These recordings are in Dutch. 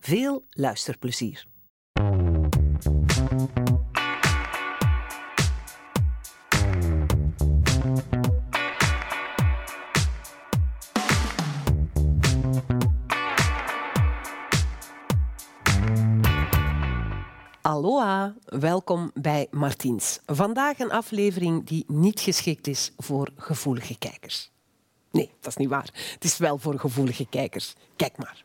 Veel luisterplezier. Aloha, welkom bij Martiens. Vandaag een aflevering die niet geschikt is voor gevoelige kijkers. Nee, dat is niet waar. Het is wel voor gevoelige kijkers. Kijk maar.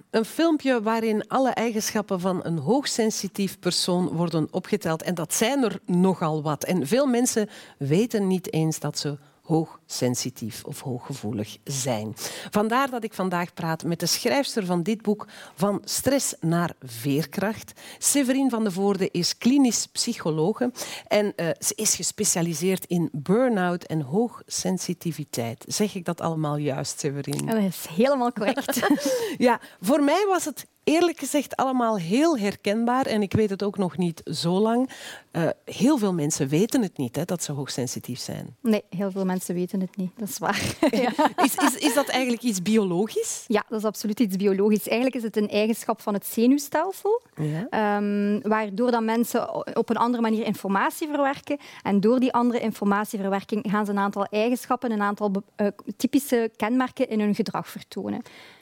een filmpje waarin alle eigenschappen van een hoogsensitief persoon worden opgeteld. En dat zijn er nogal wat. En veel mensen weten niet eens dat ze hoogsensitief of hooggevoelig zijn. Vandaar dat ik vandaag praat met de schrijfster van dit boek Van stress naar veerkracht. Severine van de Voorde is klinisch psychologe en eh, ze is gespecialiseerd in burn-out en hoogsensitiviteit. Zeg ik dat allemaal juist, Severine? Dat is helemaal correct. Ja, voor mij was het eerlijk gezegd allemaal heel herkenbaar en ik weet het ook nog niet zo lang. Eh, heel veel mensen weten het niet, hè, dat ze hoogsensitief zijn. Nee, heel veel mensen weten het niet. Dat is waar. ja. Is, is, is dat eigenlijk iets biologisch? ja, dat is absoluut iets biologisch. Eigenlijk is het een eigenschap van het zenuwstelsel, Ja. ehm, waardoor dat mensen op een andere manier informatie verwerken. En door die andere informatieverwerking gaan ze een aantal eigenschappen, een aantal eh, typische kenmerken in hun gedrag vertonen.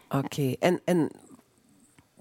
Oké, en, en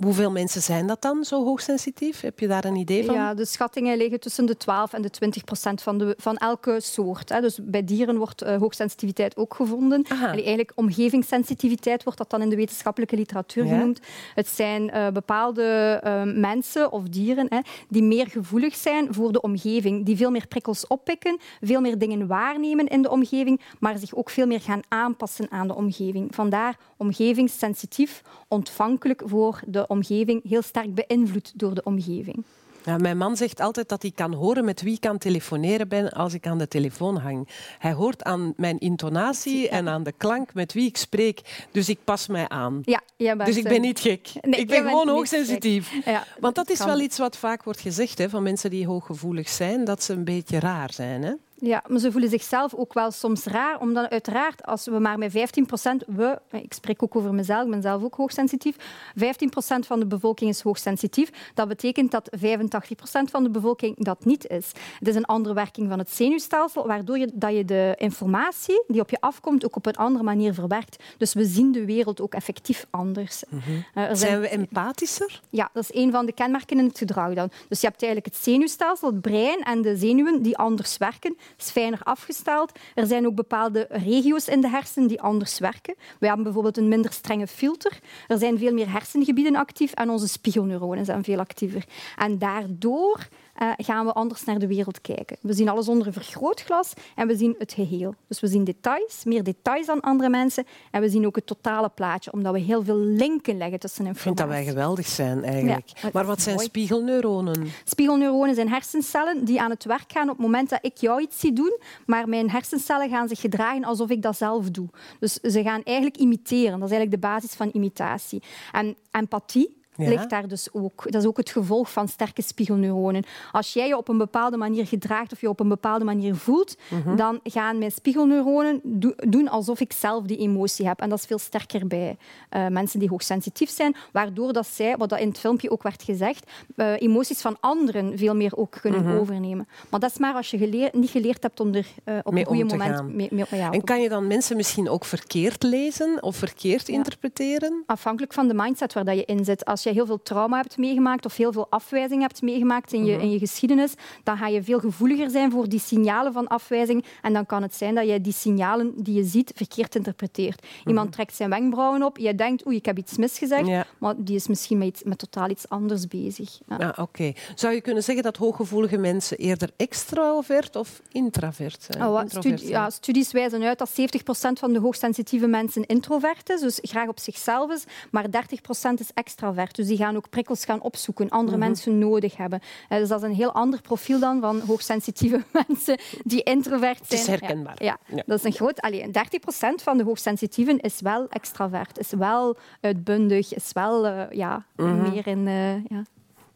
hoeveel mensen zijn dat dan, zo hoogsensitief? Heb je daar een idee van? Ja, de schattingen liggen tussen de 12 en de 20 procent van, de, van elke soort. Hè. Dus bij dieren wordt eh, hoogsensitiviteit ook gevonden. Allee, eigenlijk omgevingssensitiviteit wordt dat dan in de wetenschappelijke literatuur Ja. genoemd. Het zijn eh, bepaalde eh, mensen of dieren hè, die meer gevoelig zijn voor de omgeving, die veel meer prikkels oppikken, veel meer dingen waarnemen in de omgeving, maar zich ook veel meer gaan aanpassen aan de omgeving. Vandaar omgevingssensitief, ontvankelijk voor de omgeving, heel sterk beïnvloed door de omgeving. Ja, mijn man zegt altijd dat hij kan horen met wie ik aan het telefoneren ben als ik aan de telefoon hang. Hij hoort aan mijn intonatie en aan de klank met wie ik spreek. Dus ik pas mij aan. Ja, jij bent, Dus ik ben niet gek. Nee, ik ben gewoon hoogsensitief. Ja, Want dat is kan. wel iets wat vaak wordt gezegd hè, van mensen die hooggevoelig zijn, dat ze een beetje raar zijn. Hè? Ja, maar ze voelen zichzelf ook wel soms raar, omdat uiteraard als we maar met 15 procent, we, ik spreek ook over mezelf, ik ben zelf ook hoogsensitief, 15 procent van de bevolking is hoogsensitief. Dat betekent dat 85 procent van de bevolking dat niet is. Het is een andere werking van het zenuwstelsel, waardoor je, dat je de informatie die op je afkomt ook op een andere manier verwerkt. Dus we zien de wereld ook effectief anders. Eh, er zijn- Zijn we empathischer? ja, dat is een van de kenmerken in het gedrag dan. Dus je hebt eigenlijk het zenuwstelsel, het brein en de zenuwen die anders werken. Is fijner afgesteld. Er zijn ook bepaalde regio's in de hersenen die anders werken. We hebben bijvoorbeeld een minder strenge filter. Er zijn veel meer hersengebieden actief en onze spiegelneuronen zijn veel actiever. En daardoor eh, gaan we anders naar de wereld kijken. We zien alles onder een vergrootglas en we zien het geheel. Dus we zien details, meer details dan andere mensen. En we zien ook het totale plaatje, omdat we heel veel linken leggen tussen Ik vind informatie. dat wij geweldig zijn eigenlijk. Ja, maar wat zijn mooi. spiegelneuronen? Spiegelneuronen zijn hersencellen die aan het werk gaan op het moment dat ik jou iets zie doen, maar mijn hersencellen gaan zich gedragen alsof ik dat zelf doe. Dus ze gaan eigenlijk imiteren. Dat is eigenlijk de basis van imitatie. En empathie Ja. ligt daar dus ook. Dat is ook het gevolg van sterke spiegelneuronen. Als jij je op een bepaalde manier gedraagt of je op een bepaalde manier voelt, Mhm. dan gaan mijn spiegelneuronen do- doen alsof ik zelf die emotie heb. En dat is veel sterker bij eh, mensen die hoogsensitief zijn, waardoor dat zij, wat dat in het filmpje ook werd gezegd, eh, emoties van anderen veel meer ook kunnen overnemen. Maar dat is maar als je geleer- niet geleerd hebt om er eh, op een goede moment mee, mee- ja, En kan je dan mensen misschien ook verkeerd lezen of verkeerd interpreteren? Afhankelijk van de mindset waar dat je in zit. Als je heel veel trauma hebt meegemaakt of heel veel afwijzing hebt meegemaakt in je, Mhm. in je geschiedenis, dan ga je veel gevoeliger zijn voor die signalen van afwijzing. En dan kan het zijn dat je die signalen die je ziet verkeerd interpreteert. Iemand trekt zijn wenkbrauwen op, je denkt, oei, ik heb iets misgezegd, Mhm. Ja. maar die is misschien met, met totaal iets anders bezig. Ja. Ja, oké. Zou je kunnen zeggen dat hooggevoelige mensen eerder extravert of introvert zijn? Oh, Introvert zijn? ja, studies wijzen uit dat 70% van de hoogsensitieve mensen introvert is, dus graag op zichzelf is, maar 30% is extravert. Dus die gaan ook prikkels gaan opzoeken, andere Mhm. mensen nodig hebben. Eh, Dus dat is een heel ander profiel dan van hoogsensitieve mensen die introvert zijn. is herkenbaar. Ja, Ja. ja. dat is een groot... Allee, 30% van de hoogsensitieven is wel extravert, is wel uitbundig, is wel eh, ja, meer in... eh, ja.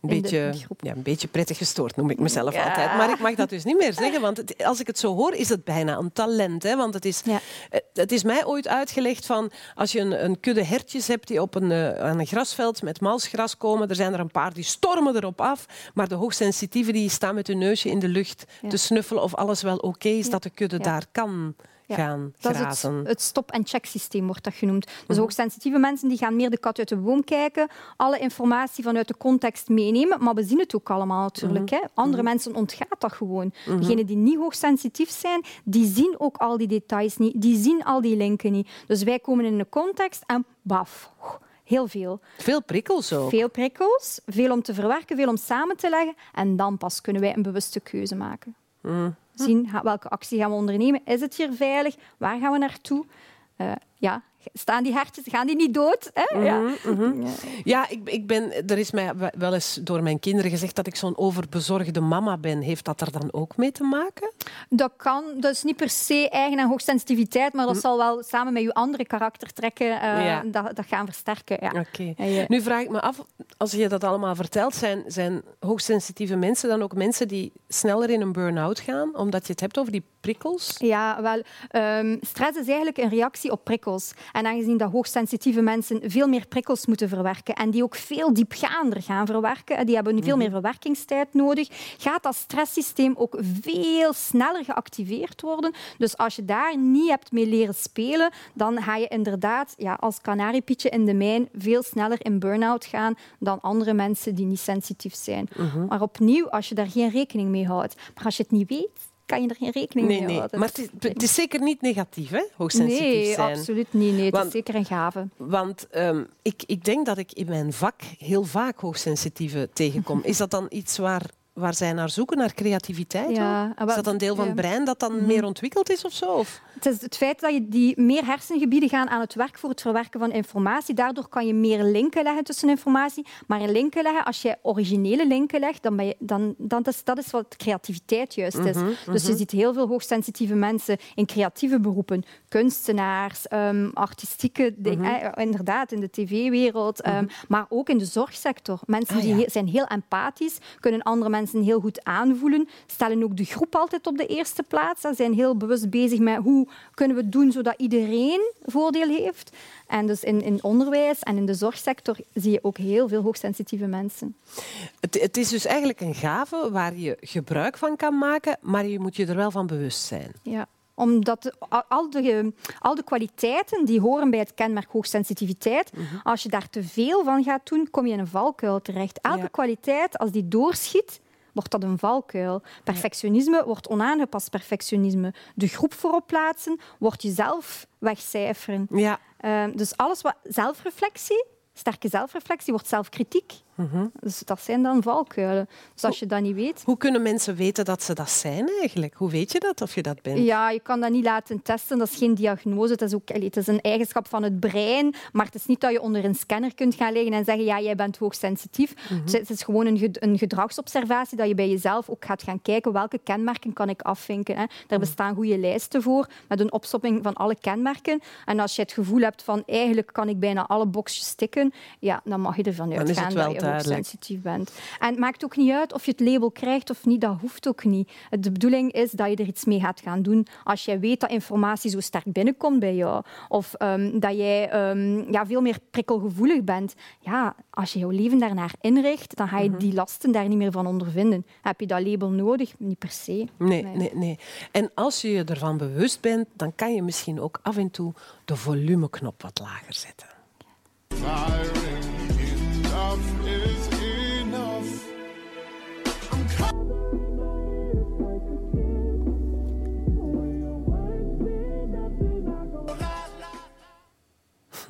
Een beetje, ja, een beetje prettig gestoord noem ik mezelf Ja. altijd. Maar ik mag dat dus niet meer zeggen, want het- als ik het zo hoor, is het bijna een talent. Hè? Want het is, Ja. eh, het is mij ooit uitgelegd van als je een, een kudde hertjes hebt die op een, eh, aan een grasveld met malsgras komen, er zijn er een paar die stormen erop af, maar de hoogsensitieven die staan met hun neusje in de lucht Ja. te snuffelen of alles wel oké is, dat de kudde daar kan Ja. gaan Dat is grazen. het, het stop-and-check systeem, wordt dat genoemd. Dus Mhm. hoogsensitieve mensen die gaan meer de kat uit de boom kijken, alle informatie vanuit de context meenemen, maar we zien het ook allemaal natuurlijk. Mhm. Hè. Andere mensen ontgaat dat gewoon. Degenen die niet hoogsensitief zijn, die zien ook al die details niet, die zien al die linken niet. Dus wij komen in een context en baf, heel veel. Veel prikkels ook. Veel prikkels, veel om te verwerken, veel om samen te leggen en dan pas kunnen wij een bewuste keuze maken. Zien welke actie gaan we ondernemen. Is het hier veilig? Waar gaan we naartoe? Eh, ja, staan die hertjes, gaan die niet dood? Hè? ja. Ja. Ja, ik, ik ben, er is mij wel eens door mijn kinderen gezegd dat ik zo'n overbezorgde mama ben. Heeft dat er dan ook mee te maken? Dat kan, dat is niet per se eigen aan hoogsensitiviteit, maar dat zal wel samen met je andere karaktertrekken eh Ja. dat, dat gaan versterken. Ja. Oké. Nu vraag ik me af, als je dat allemaal vertelt, zijn, zijn hoogsensitieve mensen dan ook mensen die sneller in een burn-out gaan, omdat je het hebt over die prikkels? Ja, wel. ehm, stress is eigenlijk een reactie op prikkels. En aangezien dat hoogsensitieve mensen veel meer prikkels moeten verwerken en die ook veel diepgaander gaan verwerken, en die hebben veel meer verwerkingstijd nodig, gaat dat stresssysteem ook veel sneller geactiveerd worden. Dus als je daar niet hebt mee leren spelen, dan ga je inderdaad ja, als kanariepietje in de mijn veel sneller in burn-out gaan dan andere mensen die niet sensitief zijn. Maar opnieuw, als je daar geen rekening mee houdt, maar als je het niet weet, kan je er geen rekening Nee, mee nee. houden. Maar het is, het is zeker niet negatief, hè? Hoogsensitief Nee, zijn. absoluut niet. Nee, het Want- is zeker een gave. Want ehm, ik, ik denk dat ik in mijn vak heel vaak hoogsensitieve tegenkom. Is dat dan iets waar, waar zij naar zoeken, naar creativiteit? Ja, Is dat een deel van het brein dat dan meer ontwikkeld is of zo? Of? Het is het feit dat je die meer hersengebieden gaan aan het werk voor het verwerken van informatie. Daardoor kan je meer linken leggen tussen informatie. Maar linken leggen, als je originele linken legt, dan ben je, dan, dan dat, is, dat is wat creativiteit juist is. Dus je ziet heel veel hoogsensitieve mensen in creatieve beroepen. Kunstenaars, ehm, artistieke dingen, eh, inderdaad, in de tv-wereld. ehm, maar ook in de zorgsector. Mensen Ah, die ja. zijn heel empathisch, kunnen andere mensen heel goed aanvoelen, stellen ook de groep altijd op de eerste plaats. Ze zijn heel bewust bezig met hoe kunnen we het doen zodat iedereen voordeel heeft. En dus in, in onderwijs en in de zorgsector zie je ook heel veel hoogsensitieve mensen. Het, het is dus eigenlijk een gave waar je gebruik van kan maken, maar je moet je er wel van bewust zijn. Ja omdat al- de, al de kwaliteiten die horen bij het kenmerk hoogsensitiviteit, als je daar te veel van gaat doen, kom je in een valkuil terecht. Elke Ja. kwaliteit, als die doorschiet, wordt dat een valkuil. Perfectionisme wordt onaangepast perfectionisme. De groep voorop plaatsen, wordt jezelf wegcijferen. Ja, Ehm, dus alles wat zelfreflectie, sterke zelfreflectie, wordt zelfkritiek. Dus dat zijn dan valkuilen. Dus als je dat niet weet, Hoe kunnen mensen weten dat ze dat zijn eigenlijk? Hoe weet je dat of je dat bent? Ja, je kan dat niet laten testen. Dat is geen diagnose. Het is, ook, het is een eigenschap van het brein. Maar het is niet dat je onder een scanner kunt gaan liggen en zeggen ja, jij bent hoogsensitief. Dus Het is gewoon een, ged- een gedragsobservatie dat je bij jezelf ook gaat gaan kijken welke kenmerken kan ik afvinken. Hè. Daar bestaan goede lijsten voor met een opsomming van alle kenmerken. En als je het gevoel hebt van eigenlijk kan ik bijna alle boxjes tikken, ja, dan mag je ervan uitgaan dat je duidelijk. hoogsensitief bent. En het maakt ook niet uit of je het label krijgt of niet, dat hoeft ook niet. De bedoeling is dat je er iets mee gaat gaan doen. Als jij weet dat informatie zo sterk binnenkomt bij jou, of ehm, dat jij ehm, ja, veel meer prikkelgevoelig bent, ja, als je jouw leven daarnaar inricht, dan ga je die lasten daar niet meer van ondervinden. Heb je dat label nodig? Niet per se. Nee, nee, nee. En als je je ervan bewust bent, dan kan je misschien ook af en toe de volumeknop wat lager zetten.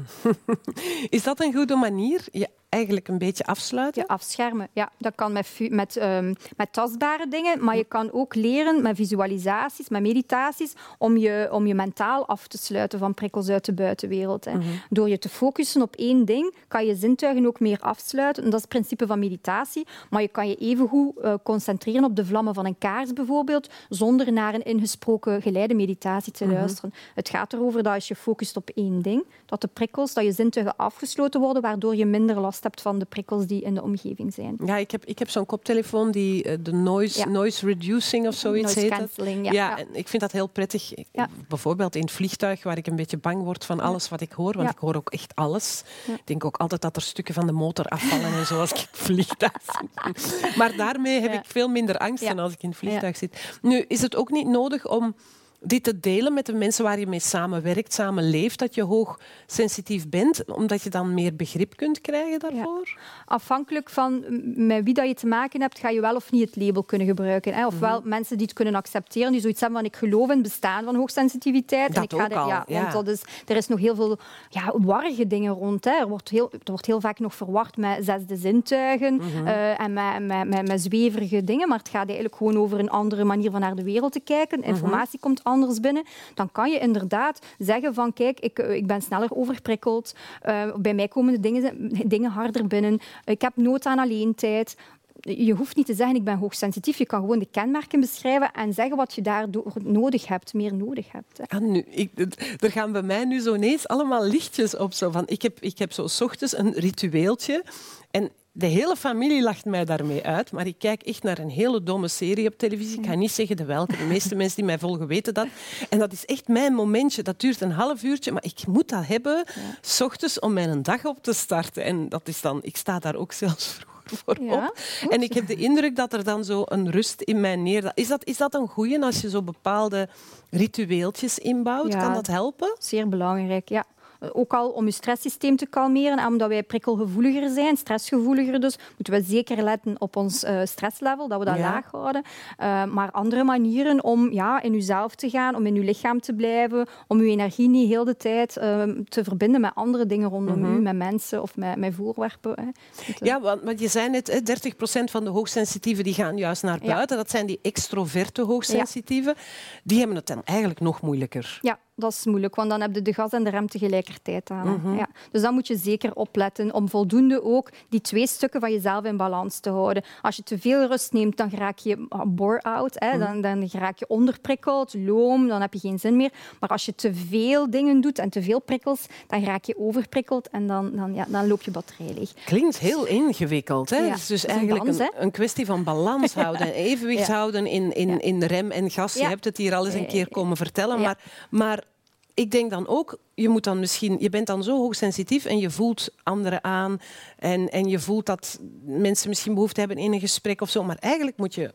Is dat een goede manier? Je eigenlijk een beetje afsluiten? Je afschermen, ja. Dat kan met, met, ehm, met tastbare dingen, maar je kan ook leren met visualisaties, met meditaties, om je, om je mentaal af te sluiten van prikkels uit de buitenwereld. Hè. Door je te focussen op één ding, kan je zintuigen ook meer afsluiten. En dat is het principe van meditatie. Maar je kan je evengoed eh, concentreren op de vlammen van een kaars bijvoorbeeld, zonder naar een ingesproken geleide meditatie te luisteren. Het gaat erover dat als je focust op één ding, dat de prikkels, dat je zintuigen afgesloten worden, waardoor je minder last hebt van de prikkels die in de omgeving zijn. Ja, ik heb, ik heb zo'n koptelefoon die eh, de noise, Ja. noise reducing of zoiets Noise heet. ja. ja, en ik vind dat heel prettig. Ja. Bijvoorbeeld in het vliegtuig, waar ik een beetje bang word van alles wat ik hoor, want ik hoor ook echt alles. Ik denk ook altijd dat er stukken van de motor afvallen en zo als ik in het vliegtuig zit. Maar daarmee heb ik veel minder angst dan als ik in het vliegtuig zit. Nu, is het ook niet nodig om dit te delen met de mensen waar je mee samenwerkt, samen leeft, dat je hoog sensitief bent, omdat je dan meer begrip kunt krijgen daarvoor? Afhankelijk van met wie dat je te maken hebt, ga je wel of niet het label kunnen gebruiken. Hè? Ofwel Mhm. mensen die het kunnen accepteren, die zoiets hebben van ik geloof in het bestaan van hoogsensitiviteit. en Dat ik ga ook er- al, ja, ja. Want dat is, er is nog heel veel ja, warrige dingen rond. Hè. Er, wordt heel, er wordt heel vaak nog verward met zesde zintuigen Mhm. eh, en met, met, met, met zweverige dingen. Maar het gaat eigenlijk gewoon over een andere manier van naar de wereld te kijken. Mhm. Informatie komt anders binnen. Dan kan je inderdaad zeggen van kijk, ik, eh, ik ben sneller overprikkeld. Eh, bij mij komen de dingen, dingen harder binnen. Ik heb nood aan alleentijd. Je hoeft niet te zeggen ik ben hoogsensitief. Je kan gewoon de kenmerken beschrijven en zeggen wat je daardoor nodig hebt, meer nodig hebt. Ah, nu, ik, er gaan bij mij nu zo ineens allemaal lichtjes op. Zo van, ik, heb, ik heb zo ochtends een ritueeltje. En de hele familie lacht mij daarmee uit. Maar ik kijk echt naar een hele domme serie op televisie. Ik ga niet zeggen de welke. De meeste mensen die mij volgen weten dat. En dat is echt mijn momentje. Dat duurt een half uurtje. Maar ik moet dat hebben, s ochtends, om mijn dag op te starten. En dat is dan... Ik sta daar ook zelfs vroeger voor Ja, op. En ik heb de indruk dat er dan zo een rust in mij neer... Is dat, is dat een goeie als je zo bepaalde ritueeltjes inbouwt? Ja. Kan dat helpen? Zeer belangrijk, ja. Ook al om je stresssysteem te kalmeren, en omdat wij prikkelgevoeliger zijn, stressgevoeliger dus, moeten we zeker letten op ons eh, stresslevel, dat we dat Ja. laag houden. Eh, maar andere manieren om ja, in jezelf te gaan, om in je lichaam te blijven, om je energie niet heel de tijd eh, te verbinden met andere dingen rondom u, met mensen of met, met voorwerpen. Hè. Eh, Ja, want, want je zei net, hè, 30% van de hoogsensitieven die gaan juist naar Ja. buiten. Dat zijn die extroverte hoogsensitieven. Die hebben het dan eigenlijk nog moeilijker. Ja, dat is moeilijk, want dan heb je de gas en de rem tegelijkertijd aan. Mhm. ja. Dus dan moet je zeker opletten om voldoende ook die twee stukken van jezelf in balans te houden. Als je te veel rust neemt, dan raak je ah, bore-out, hè. Dan, dan raak je onderprikkeld, loom, dan heb je geen zin meer. Maar als je te veel dingen doet en te veel prikkels, dan raak je overprikkeld en dan, dan, ja, dan loop je batterij leeg. Klinkt heel ingewikkeld. Hè? Ja, Het is dus een eigenlijk dans, een, een kwestie van balans houden. Evenwicht houden in, in, in rem en gas. Je hebt het hier al eens een keer komen vertellen. Maar, maar ik denk dan ook, je, moet dan misschien, je bent dan zo hoogsensitief en je voelt anderen aan. En, en je voelt dat mensen misschien behoefte hebben in een gesprek of zo. Maar eigenlijk moet je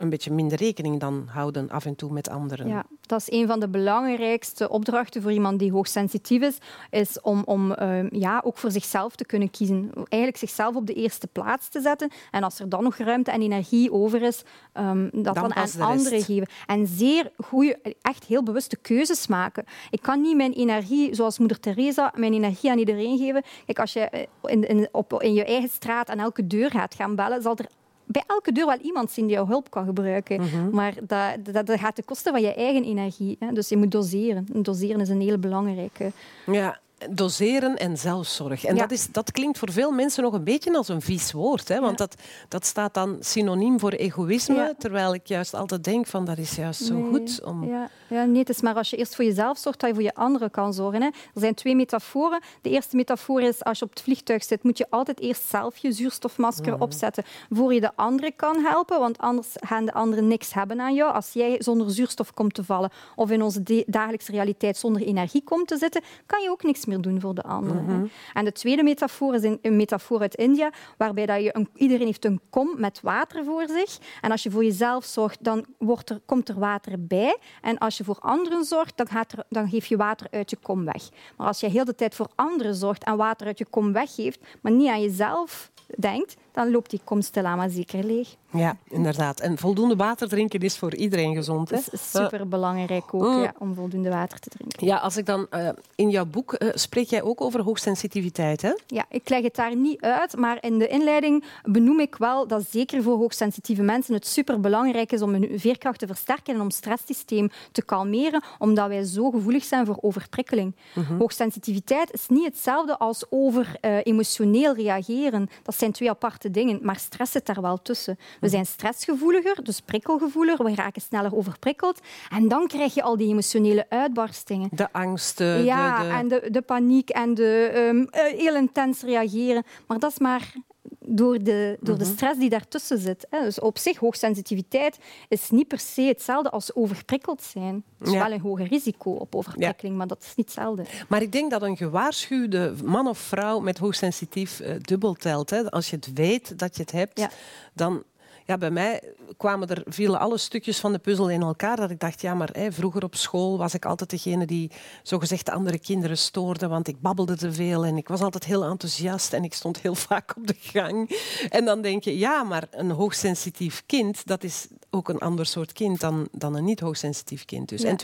een beetje minder rekening dan houden af en toe met anderen. Ja, dat is een van de belangrijkste opdrachten voor iemand die hoogsensitief is, is om, om ehm, ja, ook voor zichzelf te kunnen kiezen. Eigenlijk zichzelf op de eerste plaats te zetten. En als er dan nog ruimte en energie over is, ehm, dat dan, aan anderen geven. En zeer goede, echt heel bewuste keuzes maken. Ik kan niet mijn energie, zoals moeder Teresa, mijn energie aan iedereen geven. Kijk, als je eh, in, in, op, in je eigen straat aan elke deur gaat gaan bellen, zal er bij elke deur wel iemand zien die jouw hulp kan gebruiken. Mhm. Maar dat, dat, dat gaat ten koste van je eigen energie. Hè. Dus je moet doseren. En doseren is een hele belangrijke. Ja, doseren en zelfzorg. En Ja. dat, is, dat klinkt voor veel mensen nog een beetje als een vies woord. Hè? Want Ja. dat, dat staat dan synoniem voor egoïsme. Ja. Terwijl ik juist altijd denk van dat is juist zo Nee. goed om... Ja, ja, nee, het is maar als je eerst voor jezelf zorgt, dat je voor je anderen kan zorgen. Hè. Er zijn twee metaforen. De eerste metafoor is, als je op het vliegtuig zit, moet je altijd eerst zelf je zuurstofmasker Mhm. opzetten voor je de anderen kan helpen, want anders gaan de anderen niks hebben aan jou. Als jij zonder zuurstof komt te vallen of in onze dagelijkse realiteit zonder energie komt te zitten, kan je ook niks meer doen voor de anderen. hè. En de tweede metafoor is een, een metafoor uit India, waarbij dat je een, iedereen heeft een kom met water voor zich. En als je voor jezelf zorgt, dan wordt er, komt er water bij. En als je voor anderen zorgt, dan, gaat er, dan geef je water uit je kom weg. Maar als je heel de tijd voor anderen zorgt en water uit je kom weggeeft, maar niet aan jezelf denkt, dan loopt die kom stilaan maar zeker leeg. Ja, inderdaad. En voldoende water drinken is voor iedereen gezond. Hè? Dat is super belangrijk ook, Mm. ja, om voldoende water te drinken. Ja, als ik dan eh, in jouw boek eh, spreek jij ook over hoogsensitiviteit, hè? Ja, ik leg het daar niet uit, maar in de inleiding benoem ik wel dat zeker voor hoogsensitieve mensen het superbelangrijk is om hun veerkracht te versterken en om het stresssysteem te kalmeren, omdat wij zo gevoelig zijn voor overprikkeling. Hoogsensitiviteit is niet hetzelfde als over eh, emotioneel reageren. Dat zijn twee aparte dingen, maar stress zit daar wel tussen. We zijn stressgevoeliger, dus prikkelgevoeliger, we raken sneller overprikkeld en dan krijg je al die emotionele uitbarstingen. De angsten, Ja, de, de... en de, de paniek en de ehm, eh, heel intens reageren. Maar dat is maar door de, door Mhm. de stress die daartussen zit. Hè. Dus op zich, hoogsensitiviteit is niet per se hetzelfde als overprikkeld zijn. Het is Ja. wel een hoger risico op overprikkeling, maar dat is niet hetzelfde. Maar ik denk dat een gewaarschuwde man of vrouw met hoogsensitief eh, dubbel telt. Hè. Als je het weet dat je het hebt, Ja. dan... Ja, bij mij kwamen er, vielen alle stukjes van de puzzel in elkaar. Dat ik dacht, ja, maar hè, vroeger op school was ik altijd degene die zogezegd de andere kinderen stoorde. Want ik babbelde te veel en ik was altijd heel enthousiast en ik stond heel vaak op de gang. En dan denk je, ja, maar een hoogsensitief kind, dat is ook een ander soort kind dan, dan een niet hoogsensitief kind. Dus. Ja. En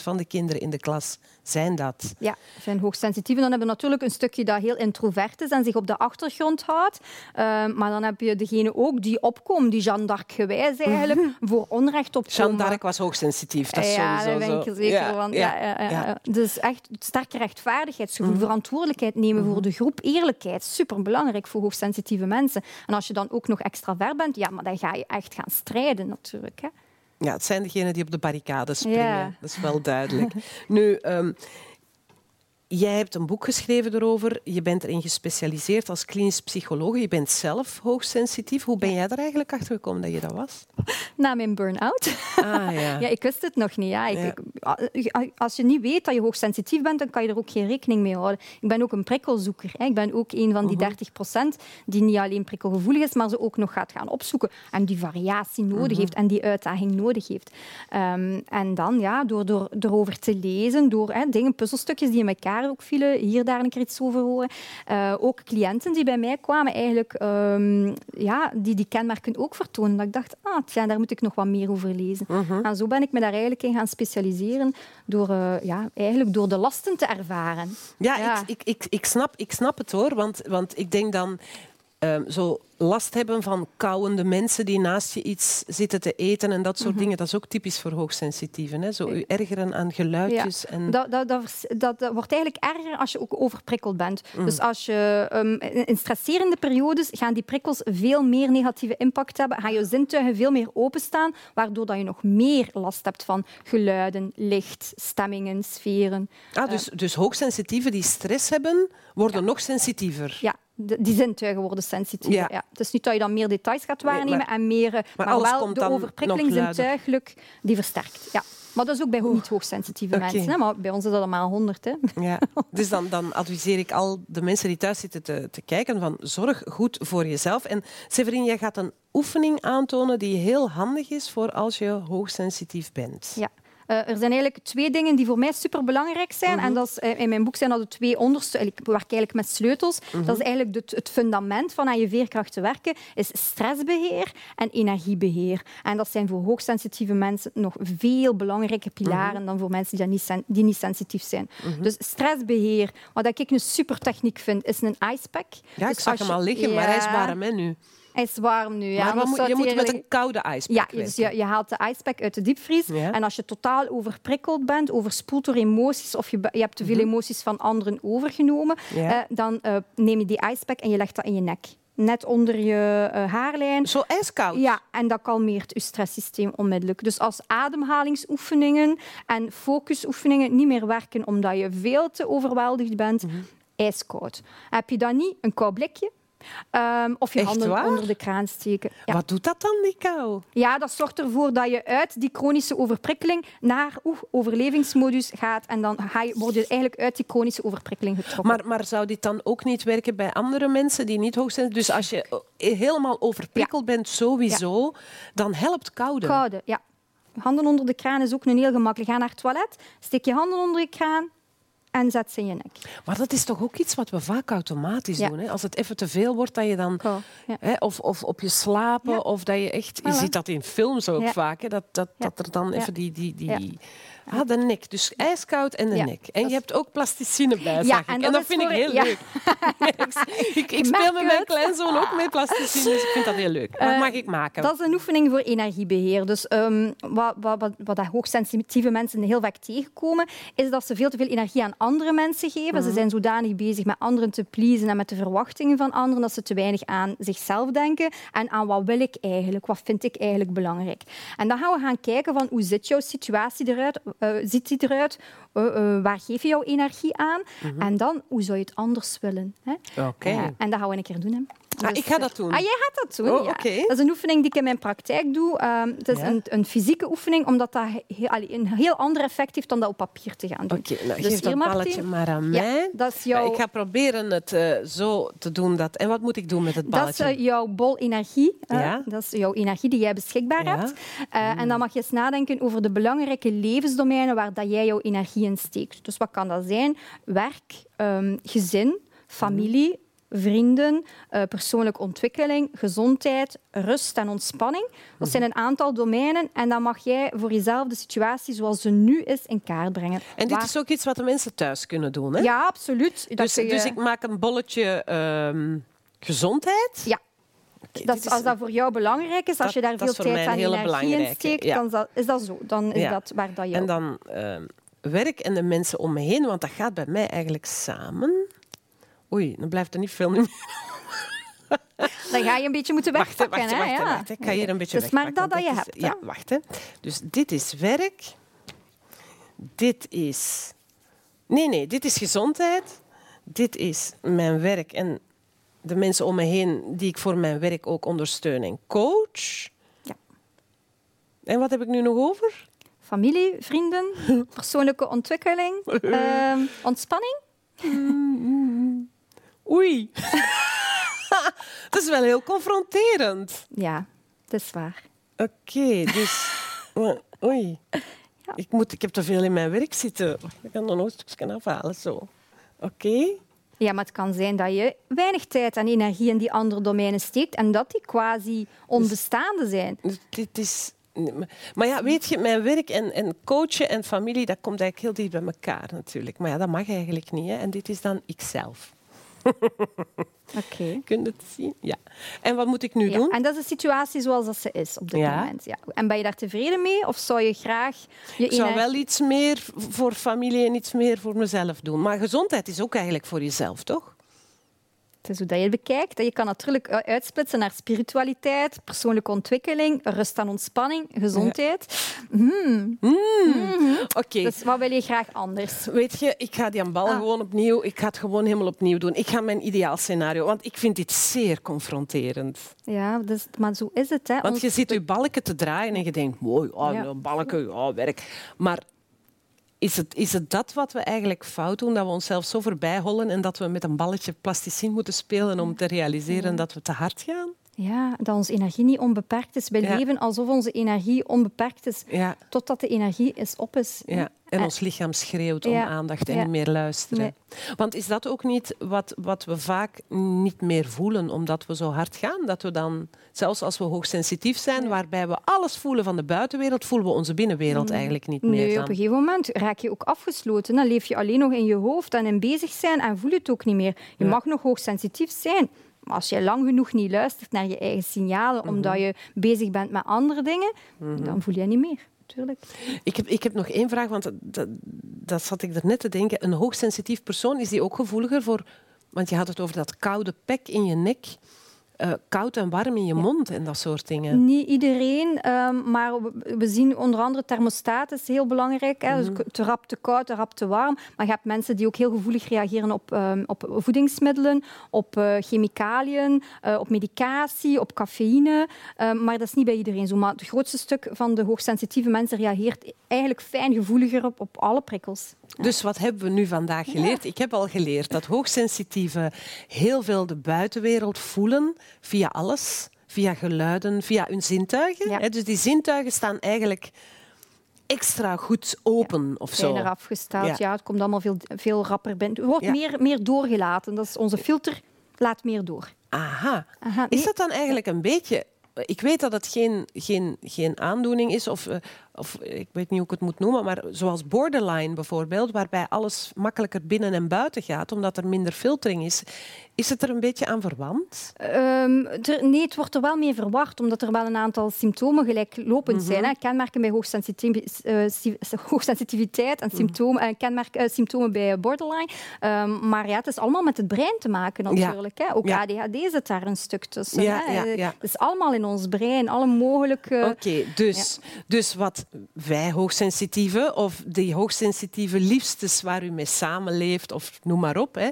20% van de kinderen in de klas zijn dat. Ja, zijn hoogsensitief. Dan hebben we natuurlijk een stukje dat heel introvert is en zich op de achtergrond houdt. Ehm, maar dan heb je degene ook die opkomt, die Jeanne d'Arc gewijs eigenlijk, voor onrecht opkomen. Jeanne d'Arc was hoogsensitief, dat is ja, sowieso daar ben ik er zeker Ja, van. ja. Dus echt sterke rechtvaardigheidsgevoel, Mhm. verantwoordelijkheid nemen voor de groep, eerlijkheid, superbelangrijk voor hoogsensitieve mensen. En als je dan ook nog extravert bent, ja, maar dan ga je echt gaan strijden natuurlijk. Hè. Ja, het zijn degenen die op de barricades springen. Ja. Dat is wel duidelijk. nu, ehm, jij hebt een boek geschreven erover. Je bent erin gespecialiseerd als klinisch psycholoog. Je bent zelf hoogsensitief. Hoe ben jij er eigenlijk achter gekomen dat je dat was? Na mijn burn-out. Ah, ja. Ja, ik wist het nog niet. Ja. Ik, Ja. ik- als je niet weet dat je hoogsensitief bent, dan kan je er ook geen rekening mee houden. Ik ben ook een prikkelzoeker. Hè. Ik ben ook een van die 30 procent die niet alleen prikkelgevoelig is, maar ze ook nog gaat gaan opzoeken en die variatie nodig heeft en die uitdaging nodig heeft. Ehm, en dan, ja, door, door erover te lezen, door hè, dingen, puzzelstukjes die in elkaar ook vielen, hier daar een keer iets over horen. Eh, ook cliënten die bij mij kwamen, eigenlijk, ehm, ja, die die kenmerken ook vertonen. Dat ik dacht, ah, tja, daar moet ik nog wat meer over lezen. En zo ben ik me daar eigenlijk in gaan specialiseren door, eh, ja, eigenlijk door de lasten te ervaren. Ja, Ja. Ik, ik, ik, ik, snap, ik snap het hoor. Want, want ik denk dan ehm, zo last hebben van kauwende mensen die naast je iets zitten te eten en dat soort dingen. Dat is ook typisch voor hoogsensitieven. Hè? Zo u ergeren aan geluidjes. En... Dat, dat, dat, wordt eigenlijk erger als je ook overprikkeld bent. Dus als je ehm, in stresserende periodes gaan die prikkels veel meer negatieve impact hebben, gaan je zintuigen veel meer openstaan, waardoor dat je nog meer last hebt van geluiden, licht, stemmingen, sferen. Ah, dus, dus hoogsensitieven die stress hebben, worden nog sensitiever. Ja, die zintuigen worden sensitief. Ja. Ja. Het is niet dat je dan meer details gaat Nee, waarnemen maar- en meer, eh, maar, alles wel komt de overprikkeling zintuigelijk die versterkt. Ja. Maar dat is ook bij niet hoogsensitieve Oké. mensen. Hè? Maar bij ons is dat allemaal 100. Hè? Ja. Dus dan, dan adviseer ik al de mensen die thuis zitten te, te kijken van zorg goed voor jezelf. En Severin, jij gaat een oefening aantonen die heel handig is voor als je hoogsensitief bent. Ja. Eh, er zijn eigenlijk twee dingen die voor mij superbelangrijk zijn. Mhm. En dat is, eh, in mijn boek zijn dat de twee onderste... Ik werk eigenlijk met sleutels. Mhm. Dat is eigenlijk het, het fundament van aan je veerkracht te werken. Is stressbeheer en energiebeheer. En dat zijn voor hoogsensitieve mensen nog veel belangrijke pilaren Mhm. dan voor mensen die, niet, sen- die niet sensitief zijn. Dus stressbeheer, wat ik een supertechniek vind, is een icepack. Ja, ik Dus zag hem al liggen, maar hij is hè, nu. Hij is warm nu. Ja. maar moet, je moet met een koude ijspak ja, dus je, je haalt de icepack uit de diepvries. Ja. En als je totaal overprikkeld bent, overspoeld door emoties, of je, je hebt te veel emoties van anderen overgenomen, Mhm. Ja. eh, dan eh, neem je die icepack en je legt dat in je nek. Net onder je eh, haarlijn. Zo ijskoud? Ja, en dat kalmeert je stresssysteem onmiddellijk. Dus als ademhalingsoefeningen en focusoefeningen niet meer werken omdat je veel te overweldigd bent, Mhm. ijskoud. Heb je dan niet een koud blikje? Ehm, of je Echt handen waar? onder de kraan steken. Ja. Wat doet dat dan, die kou? ja, dat zorgt ervoor dat je uit die chronische overprikkeling naar oeh, overlevingsmodus gaat. En dan ga je, word je eigenlijk uit die chronische overprikkeling getrokken. Maar, maar zou dit dan ook niet werken bij andere mensen die niet hoog zijn? Dus als je eh, helemaal overprikkeld bent, sowieso, dan helpt koude. Koude, ja. Handen onder de kraan is ook een heel gemakkelijk. Ga naar het toilet, steek je handen onder de kraan en zet ze in je nek. Maar dat is toch ook iets wat we vaak automatisch Ja. doen. Hè? Als het even te veel wordt, dat je dan... Ja. Hè, of, of op je slapen, of dat je echt... Je Voilà. ziet dat in films ook vaak, hè? Dat, dat, dat er dan even die... die, die... Ah, de nek. Dus ijskoud en de Ja. nek. En je hebt ook plasticine bij, Ja, en En dat vind ik heel ja. leuk. ik ik speel met mijn het. kleinzoon ook met plasticine, dus ik vind dat heel leuk. Wat Eh, mag ik maken? Dat is een oefening voor energiebeheer. Dus ehm, wat, wat, wat, wat dat hoogsensitieve mensen heel vaak tegenkomen, is dat ze veel te veel energie aan andere mensen geven. Mhm. Ze zijn zodanig bezig met anderen te pleasen en met de verwachtingen van anderen, dat ze te weinig aan zichzelf denken en aan wat wil ik eigenlijk, wat vind ik eigenlijk belangrijk. En dan gaan we gaan kijken van hoe zit jouw situatie eruit, ziet die eruit, Eh, eh, waar geef je jouw energie aan en dan hoe zou je het anders willen. Hè? Mhm. En dat gaan we een keer doen. Hè. Ah, ik ga dat doen. Ah, jij gaat dat doen, Oh, ja. oké. Dat is een oefening die ik in mijn praktijk doe. Ehm, het is Ja. een, een fysieke oefening, omdat dat allee, een heel ander effect heeft dan dat op papier te gaan doen. Oké, nou, Dus geef dat balletje maar aan Ja, mij. dat is jouw- Ik ga proberen het eh, zo te doen. Dat... En wat moet ik doen met het Dat is balletje? eh, jouw bol energie. eh, Ja. Dat is jouw energie die jij beschikbaar hebt. Eh, En dan mag je eens nadenken over de belangrijke levensdomeinen waar dat jij jouw energie in steekt. Dus wat kan dat zijn? Werk, ehm, gezin, familie, vrienden, eh, persoonlijke ontwikkeling, gezondheid, rust en ontspanning. Dat zijn een aantal domeinen en dan mag jij voor jezelf de situatie zoals ze nu is in kaart brengen. En dit Waar- is ook iets wat de mensen thuis kunnen doen, hè? Ja, absoluut. Dat dus, je- dus ik maak een bolletje ehm, gezondheid. Ja. Dat, is als dat voor jou belangrijk is, als je daar veel tijd en hele energie in steekt, ja. dan is dat, is dat zo. Dan is Ja. dat waar dat je... En dan ehm, werk en de mensen om me heen, want dat gaat bij mij eigenlijk samen. Oei, dan blijft er niet veel meer. Dan ga je een beetje moeten Wacht, wegpakken. wacht, hè, wacht, hè, wacht. Ik ga hier een beetje Het is maar dat wegpakken. dat je is- hebt. hè. Ja, wacht. Hè. Dus dit is werk. Dit is... Nee, nee, dit is gezondheid. Dit is mijn werk en de mensen om me heen die ik voor mijn werk ook ondersteun en coach. Ja. En wat heb ik nu nog over? Familie, vrienden, persoonlijke ontwikkeling, ehm, ontspanning. Oei. dat is wel heel confronterend. Ja, dat is waar. Oké, dus... Oei. Ik, moet, ik heb te veel in mijn werk zitten. Ik kan er nog een stukje afhalen. Zo. Oké. Ja, maar het kan zijn dat je weinig tijd en energie in die andere domeinen steekt en dat die quasi onbestaande zijn. Dus dit is... Maar ja, weet je, mijn werk en, en coachen en familie, dat komt eigenlijk heel dicht bij elkaar natuurlijk. Maar ja, dat mag eigenlijk niet. Hè. En dit is dan ikzelf. Oké. Kun je het zien? Ja. En wat moet ik nu Ja, doen? en dat is de situatie zoals dat ze is op dit Ja. moment. Ja. En ben je daar tevreden mee? Of zou je graag je Ik zou wel iets meer voor familie en iets meer voor mezelf doen. Maar gezondheid is ook eigenlijk voor jezelf, toch? Het is hoe dat je het bekijkt. Je kan natuurlijk u- uitsplitsen naar spiritualiteit, persoonlijke ontwikkeling, rust en ontspanning, gezondheid. Oké. Dus wat wil je graag anders? Weet je, ik ga die bal Ah. gewoon opnieuw. Ik ga het gewoon helemaal opnieuw doen. Ik ga mijn ideaal scenario, want ik vind dit zeer confronterend. Ja, dus, maar zo is het. Hè. Want Ons- je ziet je balken te draaien en je denkt, mooi, oh, Ja. balken, ja, werk. Maar is het, is het dat wat we eigenlijk fout doen, dat we onszelf zo voorbij hollen en dat we met een balletje plasticine moeten spelen om te realiseren dat we te hard gaan? Ja, dat onze energie niet onbeperkt is. Wij Ja. leven alsof onze energie onbeperkt is, Ja, totdat de energie is op is. ja. En Eh, ons lichaam schreeuwt om aandacht en niet meer luisteren. Nee. Want is dat ook niet wat, wat we vaak niet meer voelen, omdat we zo hard gaan? Dat we dan, zelfs als we hoogsensitief zijn, waarbij we alles voelen van de buitenwereld, voelen we onze binnenwereld eigenlijk niet meer. Mm. Nee, dan. op een gegeven moment raak je ook afgesloten. Dan leef je alleen nog in je hoofd en in bezig zijn en voel je het ook niet meer. Je mag nog hoogsensitief zijn. Maar als je lang genoeg niet luistert naar je eigen signalen, Mhm. omdat je bezig bent met andere dingen, dan voel je niet meer. Tuurlijk. Ik heb, ik heb nog één vraag, want dat, dat, dat zat ik er net te denken. Een hoogsensitief persoon, is die ook gevoeliger voor... Want je had het over dat koude pek in je nek. Eh, koud en warm in je mond en dat soort dingen. Niet iedereen, ehm, maar we, zien onder andere thermostaat is heel belangrijk. Hè. Dus te rap te koud, te rap te warm. Maar je hebt mensen die ook heel gevoelig reageren op, ehm, op voedingsmiddelen, op eh, chemicaliën, eh, op medicatie, op cafeïne. Ehm, maar dat is niet bij iedereen zo. Maar het grootste stuk van de hoogsensitieve mensen reageert eigenlijk fijn gevoeliger op, op alle prikkels. Dus wat hebben we nu vandaag geleerd? Ik heb al geleerd dat hoogsensitieven heel veel de buitenwereld voelen via alles, via geluiden, via hun zintuigen. Ja. Hè, Dus die zintuigen staan eigenlijk extra goed open of zo. Ja. Ja. het komt allemaal veel, veel rapper. Er wordt Ja. meer, meer doorgelaten. Dat is onze filter. Laat meer door. Aha. Aha, Is dat dan eigenlijk een beetje... Ik weet dat het geen, geen, geen aandoening is, of, eh, of ik weet niet hoe ik het moet noemen, maar zoals borderline bijvoorbeeld, waarbij alles makkelijker binnen en buiten gaat, omdat er minder filtering is. Is het er een beetje aan verwant? Ehm, er- nee, het wordt er wel mee verward, omdat er wel een aantal symptomen gelijklopend Mhm. zijn. Hè. Kenmerken bij eh, si- hoogsensitiviteit Mhm. en symptomen, eh, kenmerk, eh, symptomen bij borderline. Ehm, maar ja, het is allemaal met het brein te maken natuurlijk. Hè. Ook Ja. ADHD zit daar een stuk tussen. Ja, hè. Het is allemaal in ons brein, alle mogelijke... Oké, dus, dus wat wij hoogsensitieven, of die hoogsensitieve liefstes waar u mee samenleeft, of noem maar op, hè,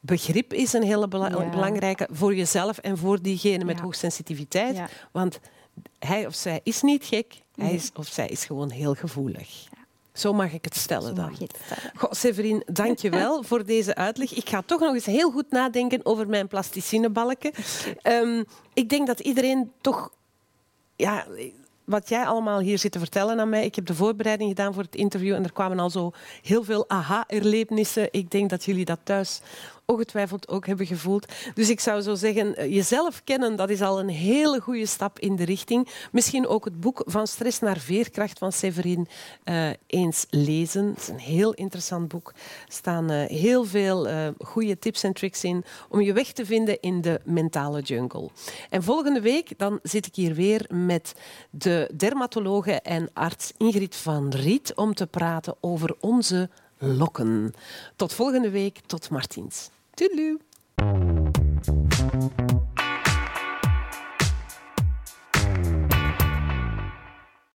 begrip is een hele bela- Ja. belangrijke voor jezelf en voor diegene met Ja. hoogsensitiviteit. Ja. Want hij of zij is niet gek, hij is, of zij is gewoon heel gevoelig. Zo mag ik het stellen dan. het stellen. Goh, Severin, dank je wel voor deze uitleg. Ik ga toch nog eens heel goed nadenken over mijn plasticinebalken. Ehm, ik denk dat iedereen toch... Ja, wat jij allemaal hier zit te vertellen aan mij. Ik heb de voorbereiding gedaan voor het interview en er kwamen al zo heel veel aha-erlebnissen. Ik denk dat jullie dat thuis ongetwijfeld ook hebben gevoeld. Dus ik zou zo zeggen, eh, jezelf kennen, dat is al een hele goede stap in de richting. Misschien ook het boek Van Stress naar Veerkracht van Severin eh, eens lezen. Het is een heel interessant boek. Er staan eh, heel veel eh, goede tips en tricks in om je weg te vinden in de mentale jungle. En volgende week dan zit ik hier weer met de dermatologe en arts Ingrid van Riet om te praten over onze lokken. Tot volgende week, tot Martiens. Toedeloe.